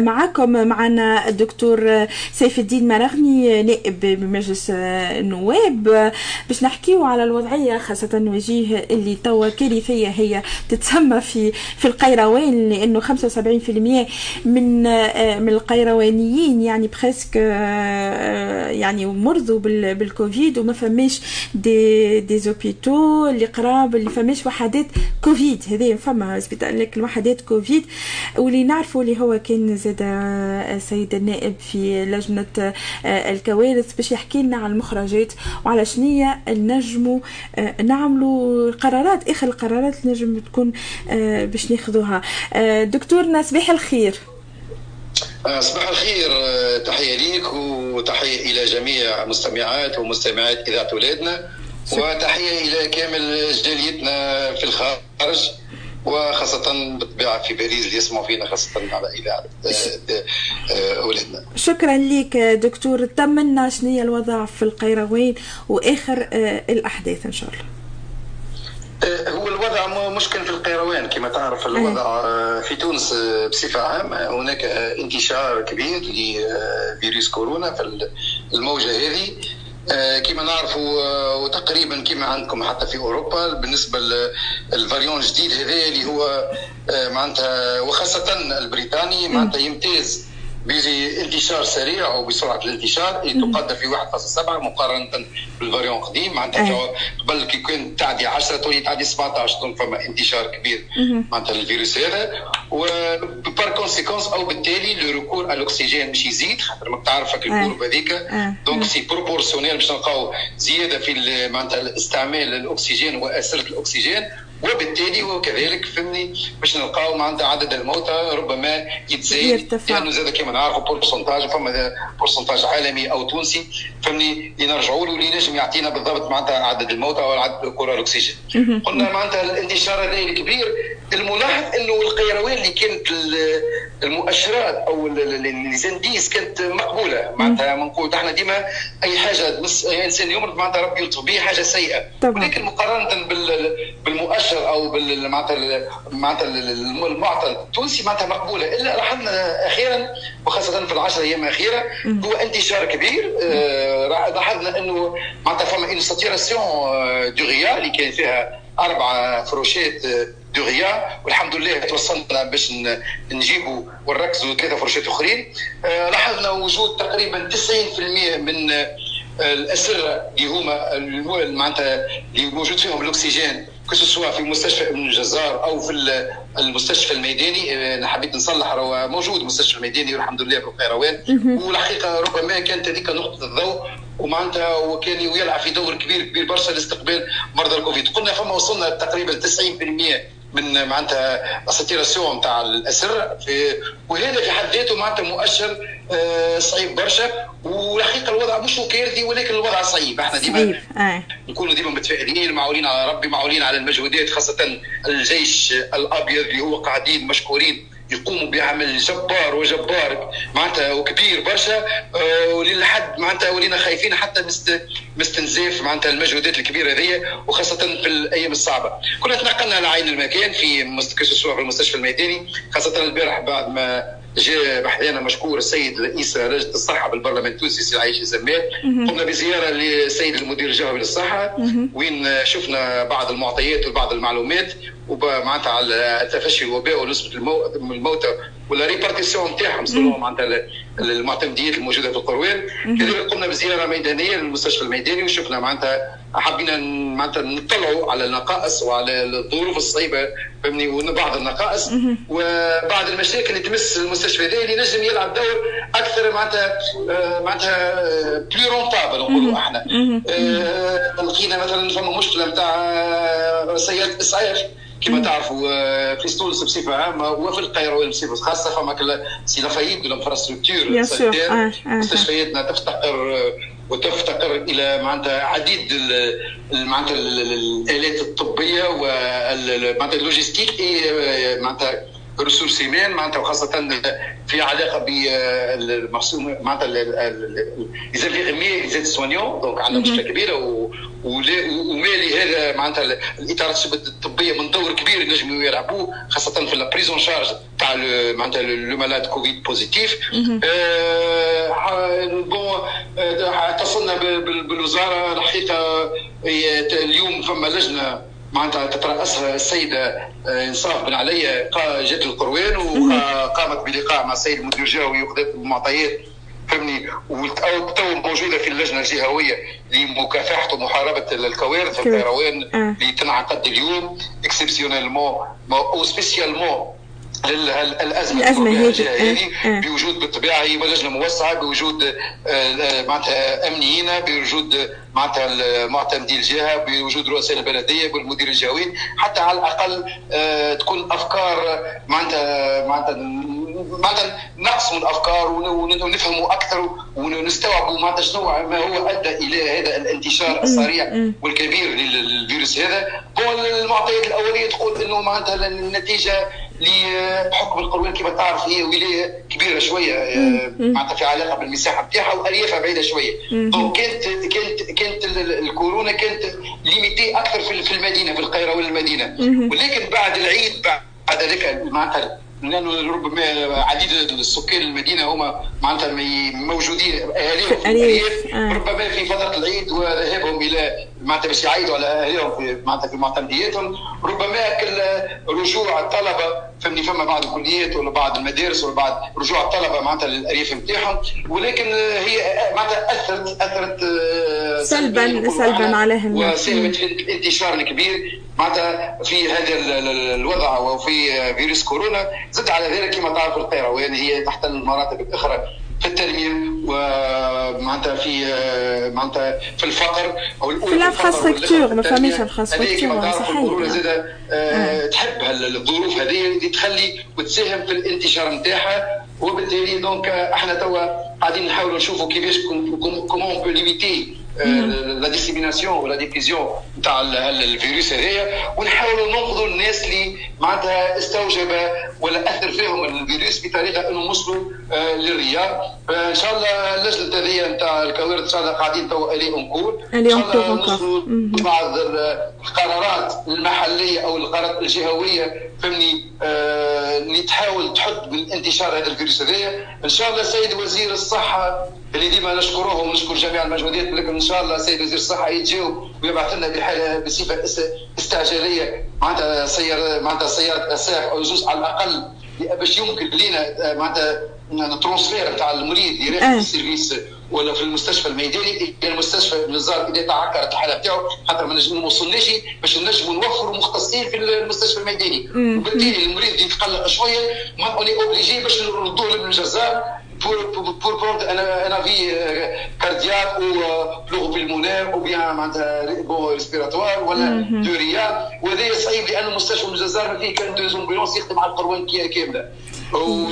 معكم معنا الدكتور سيف الدين مرغني نائب بمجلس النواب باش نحكيو على الوضعية خاصة وجيه اللي توا كارثية هي تتسمى في في القيروان لأنه 75% من من القيروانيين يعني presque يعني مرضوا بالكوفيد وما فماش des des hôpitaux اللي قراب اللي فماش وحدات كوفيد. هذه فما لكن وحدات كوفيد. واللي نعرفوا اللي هو كان زاد السيد النائب في لجنة الكوارث باش يحكي لنا على المخرجات وعلى شنية نجموا نعملوا قرارات آخر القرارات نجم تكون باش ناخذوها. دكتورنا صباح الخير. صباح الخير تحية ليك وتحية إلى جميع مستمعات ومستمعات إذاعة أولادنا وتحية إلى كامل جاليتنا في الخارج. وخاصة بالطبيعة في باريس اللي يسمعوا فينا خاصة على إذاعة أولادنا. شكرا لك دكتور طمنا شنو هي الوضع في القيروان وآخر الأحداث إن شاء الله. هو الوضع مشكل في القيروان كما تعرف الوضع في تونس بصفة عامة هناك انتشار كبير لفيروس كورونا في الموجة هذه. كما نعرفوا وتقريبا كما عندكم حتى في أوروبا بالنسبة لل variant الجديد هذا اللي هو معناتها وخاصة البريطاني معناتها يمتاز بانتشار سريع وبسرعه الانتشار تقدر في 1.7 مقارنة بال variant القديم معناتها قبل كي كان تعدي 10 تولي تعدي 17 donc فما انتشار كبير معناتها الفيروس هذا. و par conséquence أو بالتالي le recours على الاكسجين باش يزيد خاطر ما تعرف ال courbe هذيك. donc c'est proportionnel باش نلقاو زيادة في معناتها استعمال الاكسجين وأسرة الأكسجين. وبالتالي وكذلك فهمني باش نلقاو معناتها عدد الموتى ربما يتزايد لأنه زاد كما نعرفوا pourcentage فما pourcentage عالمي أو تونسي. فهمني اللي نرجعوا له اللي نجم يعطينا بالضبط معناتها عدد الموتى أو عدد أسرة الأكسجين. قلنا معناتها الانتشار هذا الكبير الملاحظ إنه القيروان اللي كانت المؤشرات أو les indices كانت مقبولة. معناتها منقول إحنا ديما أي حاجة إنسان يمرض معناتها ربي يلطف به حاجة سيئة. ولكن مقارنة بالمؤشر أو بال معناتها معناتها المعطى التونسي معناتها مقبولة. إلا لاحظنا أخيرا وخاصة في العشر أيام الأخيرة هو انتشار كبير. لاحظنا إنه معناتها فما une saturation de réa اللي كان فيها أربع فروشات دوريا والحمد لله توصلنا باش نجيبوا ونركزوا ثلاثة فروشات أخرين. لاحظنا وجود تقريبا 90% من الأسرة اللي هما معناتها اللي موجود فيهم الأكسجين سواء في مستشفى ابن الجزار أو في المستشفى الميداني أنا حبيت نصلح هو موجود المستشفى الميداني والحمد لله في القيروان والحقيقة ربما كانت هذيك نقطة الضوء ومعناتها وكان يلعب في دور كبير كبير برشا لاستقبال مرضى الكوفيد. قلنا فما وصلنا تقريبا 90% من معناتها الساتيراسيون نتاع الأسر في وهذا في حد ذاته معناتها مؤشر صعيب برشا والحقيقة الوضع مش كارثي ولكن الوضع صعيب. إحنا ديما نكونوا ديما متفائلين معولين على ربي معولين على المجهودات خاصة الجيش الأبيض اللي هو قاعدين مشكورين يقوموا بعمل جبار وجبار معناتها وكبير برشا أه وللحد معناتها ولينا خايفين حتى مست مستنزاف معناتها المجهودات الكبيرة هذه وخاصة في الأيام الصعبة. كنا تنقلنا لعين المكان في مستشفى في المستشفى الميداني خاصة البارح بعد ما جاء بحذانا مشكور السيد رئيس لجنة الصحة بالبرلمان التونسي سي عايش زمال قمنا بزيارة للسيد المدير الجهوي للصحه وين شفنا بعض المعطيات وبعض المعلومات معناتها على تفشي الوباء ونسبه الموتى و la répartition نتاعهم selon معناتها المعتمديات الموجودة في القروان. كذلك قمنا بزيارة ميدانية للمستشفى الميداني وشفنا معناتها حبينا معناتها نطلعوا على النقائص وعلى الظروف الصعيبة فهمني؟ وبعض النقائص. وبعض المشاكل اللي تمس المستشفى هذا اللي نجم يلعب دور أكثر معناتها معناتها بلو رونتابل نقولوا إحنا. لقينا مثلا فما مشكلة نتاع سيارة إسعاف. كما تعرفوا في تونس بصفه عامه وفي القيروان بصفه خاصة فما c'est la faille de l'infrastructure مستشفياتنا تفتقر وتفتقر إلى معناتها عديد معناتها الآلات الطبية ومعناتها ال logistique معناتها ressources humaines معناتها وخاصة في علاقة ب معناتها les infirmiers et soignants donc عندنا مشكلة كبيرة وما لي هذا معناتها الاطارات الطبية من دور كبير ينجموا يلعبوه خاصة في la prise en charge تاع معناتها le malade Covid positif. Bon اتصلنا بالوزارة الحقيقة اليوم فما لجنة معناتها تترأسها السيدة إنصاف بن علي جات القيروان وقامت بلقاء مع السيد المدير الجهوي وخذت المعطيات. فهمني؟ وتو موجودة في اللجنة الجهوية لمكافحة ومحاربة الكوارث القيروان اللي تنعقد اليوم. exceptionnellement أو spécialement الأزمة الأزمة هذه بوجود بالطبيعة هي لجنه موسعة بوجود معناتها أمنيين بوجود معناتها معتمدي الجهة بوجود رؤساء البلدية بالمدير الجهوي. حتى على الأقل تكون أفكار معناتها معناتها معناتها نقسموا الأفكار ونفهموا أكثر ونستوعبوا معناتها شنو ما هو أدى إلى هذا الانتشار السريع والكبير للفيروس هذا. هو المعطيات الأولية تقول إنه معناتها النتيجة بحكم القيروان كما تعرف هي ولاية كبيرة شوية معناتها في علاقة بالمساحة بتاعها واريافها بعيدة شوية. donc كانت كانت كانت الكورونا كانت limitée أكثر في المدينة في القيروان والمدينه ولكن بعد العيد بعد ذلك معناتها لأنه ربما عديد السكان المدينة هما معناتها موجودين أهاليهم. في الارياف ربما في فترة العيد وذهابهم إلى معناتها باش يعيدوا على اهاليهم في معناتها في معتمدياتهم ربما رجوع الطلبة فهمني فما بعض الكليات ولا بعض المدارس ولا بعض رجوع الطلبة معناتها للأرياف نتاعهم ولكن هي معناتها اثرت أثرت سلبا سلبا عليهم. وساهمت في الانتشار الكبير. معناتها في هذا الوضع وفي فيروس كورونا زد على ذلك كما تعرف القيروان هي تحت المراتب الأخرى. في التنميه ومعناتها في معناتها في الفقر أو الأولى في ال infrastructure ما فماش ال infrastructure صحيح. زاد تحب الظروف هذه اللي تخلي وتساهم في الانتشار نتاعها. وبالتالي donc إحنا توا قاعدين نحاولوا نشوفوا كيفاش comment peut limiter la dissémination و la diffusion نتاع الفيروس هذايا ونحاولوا ننقذوا الناس اللي معناتها استوجب ولا أثر فيهم الفيروس بطريقة إنه وصلوا لل réa. فان شاء الله اللجنة هذه نتاع الكوارث إن شاء الله قاعدين توا الي encore إن شاء الله نوصلوا بعض القرارات المحلية أو القرارات الجهوية فهمني؟ اللي تحاول تحد من انتشار هذا الفيروس هذايا إن شاء الله السيد وزير الصحة اللي ديما نشكروه ونشكر جميع المجهودات لكن ان شاء الله سيد وزير الصحة يتجاوب ويبعث لنا بحالة بصفة استعجالية معناتها سير معناتها سيارة اسعاف أو زوج على الأقل باش يمكن لنا معناتها ال transfert نتاع المريض يريح في ال service ولا في المستشفى الميداني إلى المستشفى النظامي اذا تعكرت الحالة بتاعه خاطر ما نجموا نوصلناش باش نجموا نوفروا مختصين في المستشفى الميداني. وبالتالي المريض يتقلق شوية ما اوني اوبليجي باش نردوه للجزائر pour, pour, pour prendre un, un avis euh, cardiaque ou euh, pleuropulmonaire ou bien bon, respiratoire ولا دوريا وهذا صعيب لأن المستشفى الجزائر ما فيه كان دوز امبولونس يخدم على القروان كامله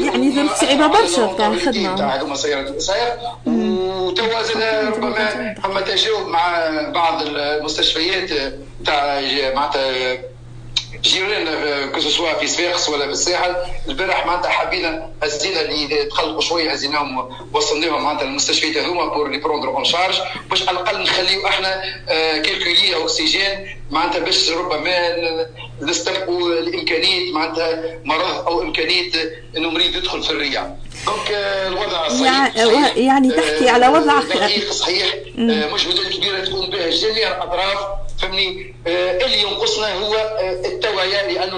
يعني اذا صعيبه برشا تاع الخدمه تاع هذوما سيارات الاسعاف وتوا زاد ربما فما تجاوب مع بعض المستشفيات تاع معناتها جيران que ce soit في صفاقس ولا في الساحل. البارح معناتها حبينا هزينا اللي تقلقوا شوية هزيناهم وصلناهم معناتها المستشفيات هذوما pour les prendre en charge باش على الأقل نخليو إحنا quelques lits oxygène معناتها باش ربما نستبقوا الإمكانية معناتها مرض أو إمكانية انه مريض يدخل في ال réa donc الوضع صحيح, يعني تحكي على وضع صحيح. مجهودات كبيرة تقوم بها جميع الأطراف. فهمني؟ اللي ينقصنا هو التوعية لأنه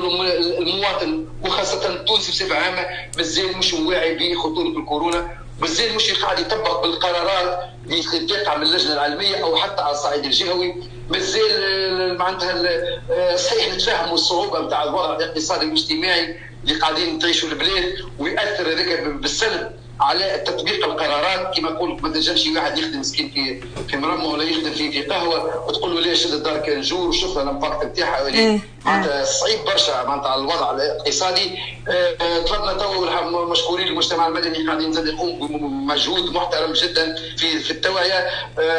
المواطن وخاصة التونسي بصفة عامة مازال مش واعي بخطوره الكورونا مازال مش قاعد يطبق بالقرارات اللي تقع من اللجنة العلمية أو حتى على الصعيد الجهوي. مازال معناتها صحيح نتفاهموا الصعوبة نتاع الوضع الاقتصادي والاجتماعي اللي قاعدين تعيشوا البلاد ويأثر هذاك بالسلب. على تطبيق القرارات كما نقول ما تنجمش واحد يخدم مسكين في في مرمى ولا يخدم في في قهوة وتقول له ليش الدار كان جور وشوف الامباكت نتاعها معناتها صعيب برشا معناتها الوضع الاقتصادي. طلبنا تو مشكورين المجتمع المدني قاعدين زاد يقوم بمجهود محترم جدا في في التوعية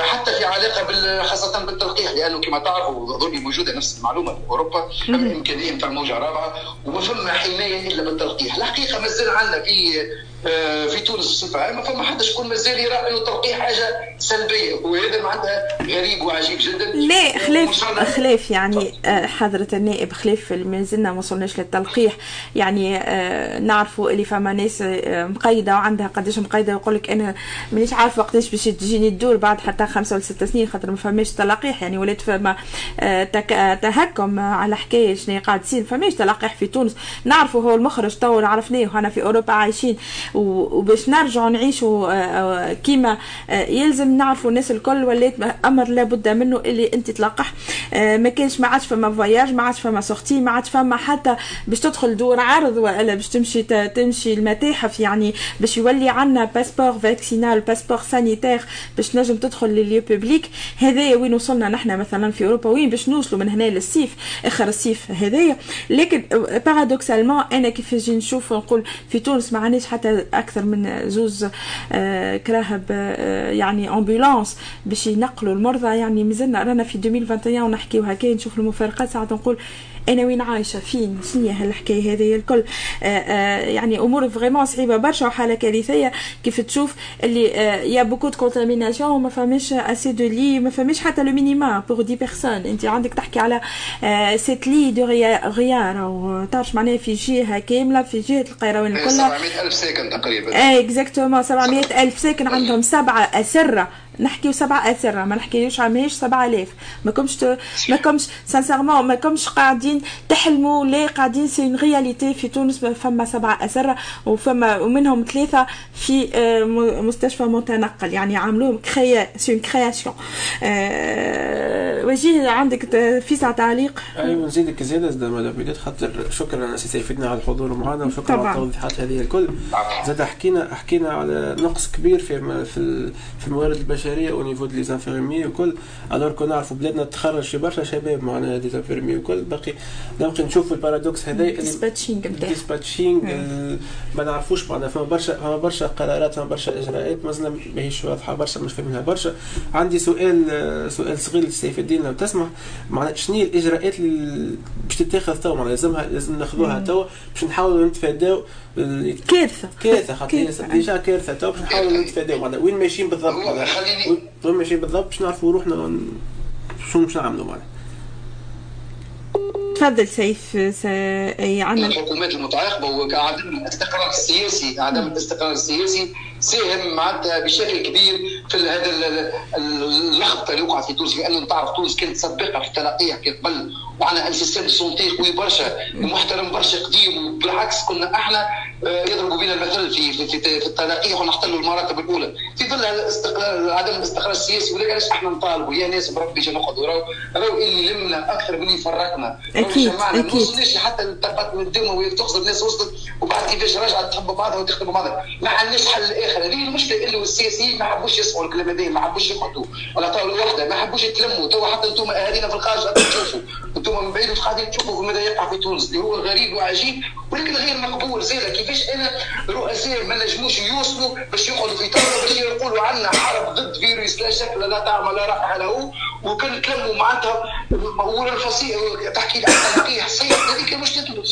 حتى في علاقة خاصة بالتلقيح لأنه كما تعرفوا ظلي موجودة نفس المعلومة في أوروبا الامكانيه نتاع الموجه الرابعه وما فما حماية إلا بالتلقيح الحقيقة مازال عندنا في في تونس بصفة عامة فما حد شكون مازال يرى إنه التلقيح حاجة سلبية وهذا معناتها غريب وعجيب جدا. لا خلاف خلاف يعني حضرة النائب نائب خليف ما وصلناش للتلقيح. يعني نعرفوا اللي فما ناس مقيدة وعندها قداش مقيدة يقول لك أنا مانيش عارفة وقتاش باش تجيني الدور بعد حتى خمسة ولا ست سنين خاطر ما فماش تلقيح. يعني ولات فما تهكم على حكاية شنو قاعد تصير فماش تلقيح في تونس. نعرفوا هو المخرج تو عرفناه وهنا في أوروبا عايشين. وباش نرجعوا نعيشوا كيما يلزم نعرفوا الناس الكل. ولات أمر لابد منه اللي أنت تلقح. ما كانش ما عادش فما voyage ما عادش فما sortie ما عادش فما حتى باش تدخل دور عرض ولا باش تمشي تمشي المتاحف يعني باش يولي عندنا passeport vaccinal passeport sanitaire باش نجم تدخل لل lieu public هذايا وين وصلنا نحن مثلا في أوروبا؟ وين باش نوصلوا من هنا للصيف آخر الصيف هذايا. لكن paradoxalement أنا كيف نجي نشوف ونقول في تونس ما عندناش حتى أكثر من زوز آه كراهب آه يعني ambulance باش ينقلوا المرضى. يعني مازلنا رانا في 2021 ونحكيو هكا نشوف المفارقات ساعات نقول أنا وين عايشة؟ فين؟ شنو هالحكاية هذه الكل. آآ آآ يعني أمور vraiment صعيبة برشا وحاله كارثيه كيف تشوف اللي يا بوكو دو كونتاميناسيون وما فماش اسي دو لي ما فماش حتى لو مينيما بور دي بيرسون أنت عندك تحكي على سيت لي دو غيار أو تعرف معناها في جهة كاملة في جهة القيروان كلها 700000 ساكن تقريبا. اي اكزاكتومون 700000 ساكن عندهم سبعة أسرة. نحكيو سبعة أسرة ما نحكيوش ماهيش سبعة آلاف. ما كمش ت... ما كمش سانسيرمون ما كمش قاعدين تحلموا لا قاعدين سي اون رياليتي في تونس فما سبعة أسرة وفما ومنهم ثلاثة في مستشفى متنقل. يعني عملوهم كريا سي اون كرياسيون وجيه عندك في تعليق؟ أيوه نزيدك زيادة زاد مدام خاطر شكرا سي سيفنا على الحضور معنا وشكرا على التوضيحات هذه الكل. زاد حكينا حكينا على نقص كبير في في في الموارد البشرية. البشريه أو نيفو دي زانفيرمي وكل الوغ كو نعرفوا بلادنا تخرج في برشا شباب معناها دي زانفيرمي وكل باقي نبقي نشوفوا ال paradoxe هذا dispatching dispatching ما نعرفوش معناها فما برشا فما برشا قرارات فما برشا اجراءات مازلنا ماهيش واضحه برشا مش فاهمينها برشا عندي سؤال سؤال صغير لسيف الدين لو تسمح معناها شنو هي الاجراءات اللي باش تتخذ تو معناها لازمها لازم ناخذوها تو باش نحاولوا نتفاداو كارثه كارثه خاطر déjà كارثه تو باش نحاولوا نتفاداو معناها وين ماشيين بالضبط وين ماشيين بالضبط باش نعرفوا روحنا شنو باش نعملوا معناها. تفضل سيف عندنا الحكومات المتعاقبة وعدم الاستقرار السياسي عدم الاستقرار السياسي ساهم معناتها بشكل كبير في هذا اللخبطة اللي وقعت في تونس لأنه تعرف تونس كانت سابقة في التلقيح قبل وعندنا un système santé قوي برشا ومحترم برشا قديم وبالعكس كنا إحنا يضربوا بنا المثل في في, في, في ونحتلوا المراتب الأولى. في ظل الاستقرار عدم الاستقرار السياسي ولكن علاش إحنا نطالبوا يا ناس بربي جا نقعدوا راهو راهو اللي لمنا أكثر من اللي فرقنا أكيد أكيد ما وصلناش حتى التقدم الدموي تخزر الناس وصلت وبعد كيفاش رجعت تحب بعضها وتخدم بعضها. ما عندناش حل آخر. هذه المشكلة اللي السياسيين ما حبوش يسمعوا الكلام هذا ما حبوش يقعدوا. على طاولة واحدة ما حبوش يتلموا. تو حتى أنتم أهالينا في الخارج تشوفوا. أنتم من بعيد قاعدين تشوفوا ماذا يقع في تونس اللي هو غريب وعجيب ولكن غير مقبول زي كيفاش أنا رؤساء ما نجموش يوصلوا باش يقعدوا في طاولة باش يقولوا عندنا حرب ضد فيروس لا شكل لا طعم لا رائحه له. وكان تلموا معناتها ولا الفصيل تحكي عن تلقيح. صحيح هذيك مشكلته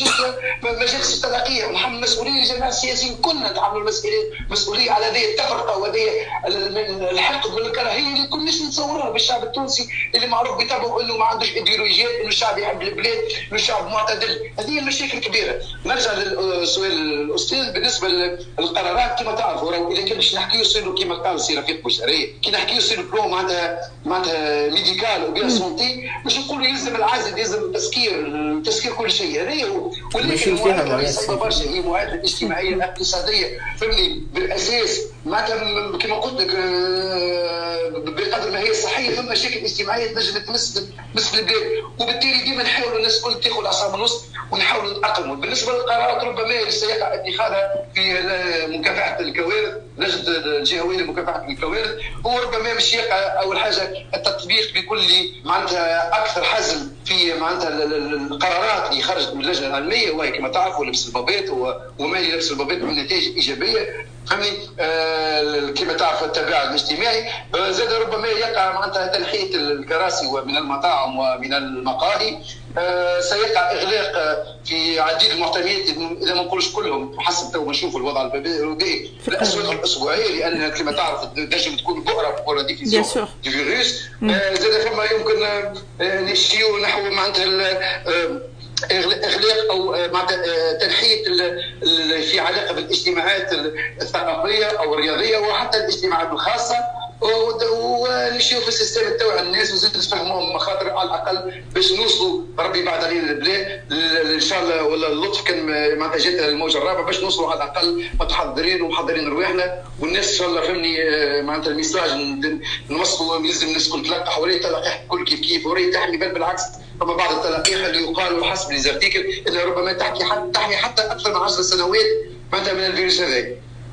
مجالس التلقيح. ونحن مسؤولين الجماعه السياسيين كلنا نتحملوا المسؤولية مسؤولية على هذه التفرقة وهذه الحقد والكراهيه اللي كناش نتصورها بالشعب التونسي اللي معروف بطبعه إنه ما عندوش إيديولوجيات إنه الشعب يحب البلاد إنه الشعب معتدل. هذه المشاكل كبيره نرجع للسؤال الأستاذ بالنسبة للقرارات كما تعرفوا إذا كان باش نحكيو يصيروا كما قال سي رفيق بوشري كي نحكيو plan معناتها معناتها médical و bien santé باش نقولوا يلزم العزل يلزم التسكير تسكير كل شيء. هذا هو. ولكن برشا هي معادله اجتماعيه اقتصاديه فهمني بالأساس معناتها كما قلت لك بقدر ما هي صحية ثم مشاكل اجتماعية تنجم تمس تمس البلاد. وبالتالي ديما نحاولوا الناس الكل تاخذ اعصاب الوسط ونحاولوا نتأقلموا. بالنسبة للقرارات ربما سيقع اتخاذها في مكافحة الكوارث. لجنه الجهويه لمكافحه الكوارث هو ربما مش يقع أول حاجة التطبيق بكل معناتها أكثر حزم في معناتها القرارات اللي خرجت من اللجنة العلمية وهي كما تعرفوا لبس البابات وما لبس البابات من نتائج إيجابية. فهمني آه كما تعرف التباعد الاجتماعي آه زاد ربما يقع معناتها تنحية الكراسي ومن المطاعم ومن المقاهي آه سيقع إغلاق في عديد المعتمدات إذا ما نقولش كلهم حسب تو نشوف الوضع البدائي الاسواق الاسبوعيه لأن كما تعرف تنجم تكون بؤرة بؤرة diffusion du virus زاد فما يمكن نمشيو نحو معناتها إغلاق أو معناتها تنحية في علاقة بالاجتماعات الثقافية أو الرياضية وحتى الاجتماعات الخاصة. ونشوف ال système التوعيه الناس وزيد نفهموهم مخاطر على الأقل باش نوصلوا ربي بعد علينا البلاد إن شاء الله ولا اللطف كان معناتها جات الموجة الرابعة باش نوصلوا على الأقل متحضرين ومحضرين رواحنا. والناس إن شاء الله فهمني معناتها ال message نوصلوا يلزم الناس الكل تلقح وري تلقيح الكل كيف كيف. وري تحمي بل بالعكس فما بعض التلقيح اللي يقال حسب les articles اللي ربما تحكي حتى تحمي حتى أكثر من 10 سنوات معناتها من الفيروس هذا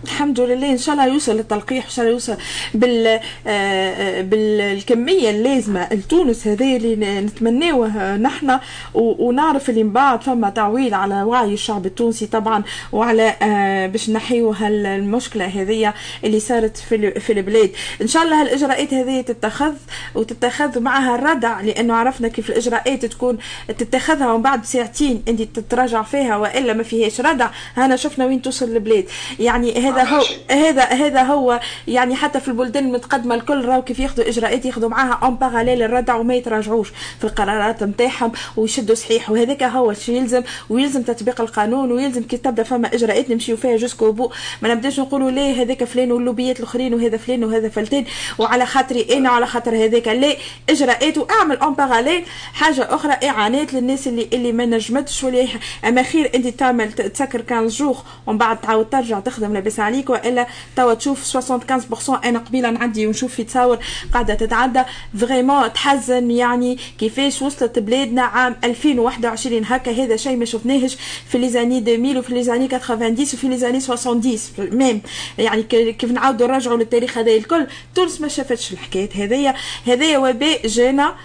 الحمد لله. إن شاء الله يوصل التلقيح إن شاء الله يوصل بال آه، آه، بالكمية اللازمة لتونس هذه اللي نتمناوه نحن ونعرف اللي من بعد فما تعويل على وعي الشعب التونسي طبعا وعلى آه، باش نحيو هالمشكلة هذه اللي صارت في في البلاد. إن شاء الله هالإجراءات هذه تتخذ وتتخذ معها الردع لأنه عرفنا كيف الإجراءات تكون تتخذها ومن بعد ساعتين أنت تتراجع فيها وإلا ما فيهاش ردع. هنا شفنا وين توصل البلاد. يعني هذا هو هذا هذا هو يعني حتى في البلدان المتقدمة الكل راهو كيف ياخذوا إجراءات ياخذوا معاها en parallèle الردع وما يتراجعوش في القرارات نتاعهم ويشدوا صحيح. وهذاك هو الشيء يلزم ويلزم تطبيق القانون ويلزم كي تبدأ فما إجراءات نمشيو فيها jusqu'au bout ما نبداش نقولوا ليه هذاك فلان واللوبيات الأخرين وهذا فلان وهذا فلتان وعلى خاطري أنا وعلى خاطر هذاك. لا إجراءات وأعمل en parallèle حاجة أخرى إعانات للناس اللي اللي ما نجمتش ولا اما خير أنت تعمل تسكر 15 جوغ ومن بعد تعاود ترجع تخدم لاباس عليك وإلا توا تشوف 75% أنا قبيلة نعدي ونشوف في تصاور قاعدة تتعدى. vraiment تحزن يعني كيفاش وصلت بلادنا عام 2021 هكا هذا شيء ما شفناهش في les années 2000 وفي les années 90 وفي les années 70 même يعني كيف نعاودوا نرجعوا للتاريخ هذا الكل. تونس ما شافتش الحكايات هذيا. هذايا وباء جانا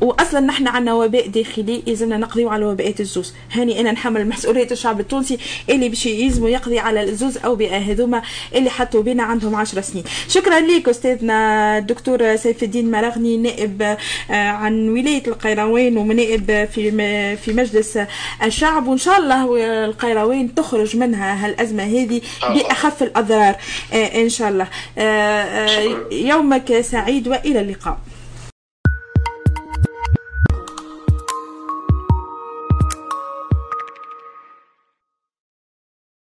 واصلا نحن عندنا وباء داخلي يلزمنا نقضيو على وباءات الزوز. هاني أنا نحمل مسؤولية الشعب التونسي اللي باش يلزموا يقضي على الزوز أوبئة هذوما اللي حطوا بينا عندهم 10 سنين. شكرا لك أستاذنا الدكتور سيف الدين مرغني نائب آه، عن ولاية القيروان ومنائب في في مجلس الشعب. وإن شاء الله القيروان تخرج منها هالأزمة هذه بأخف الأضرار. آه، إن شاء الله. آه، يومك سعيد وإلى اللقاء.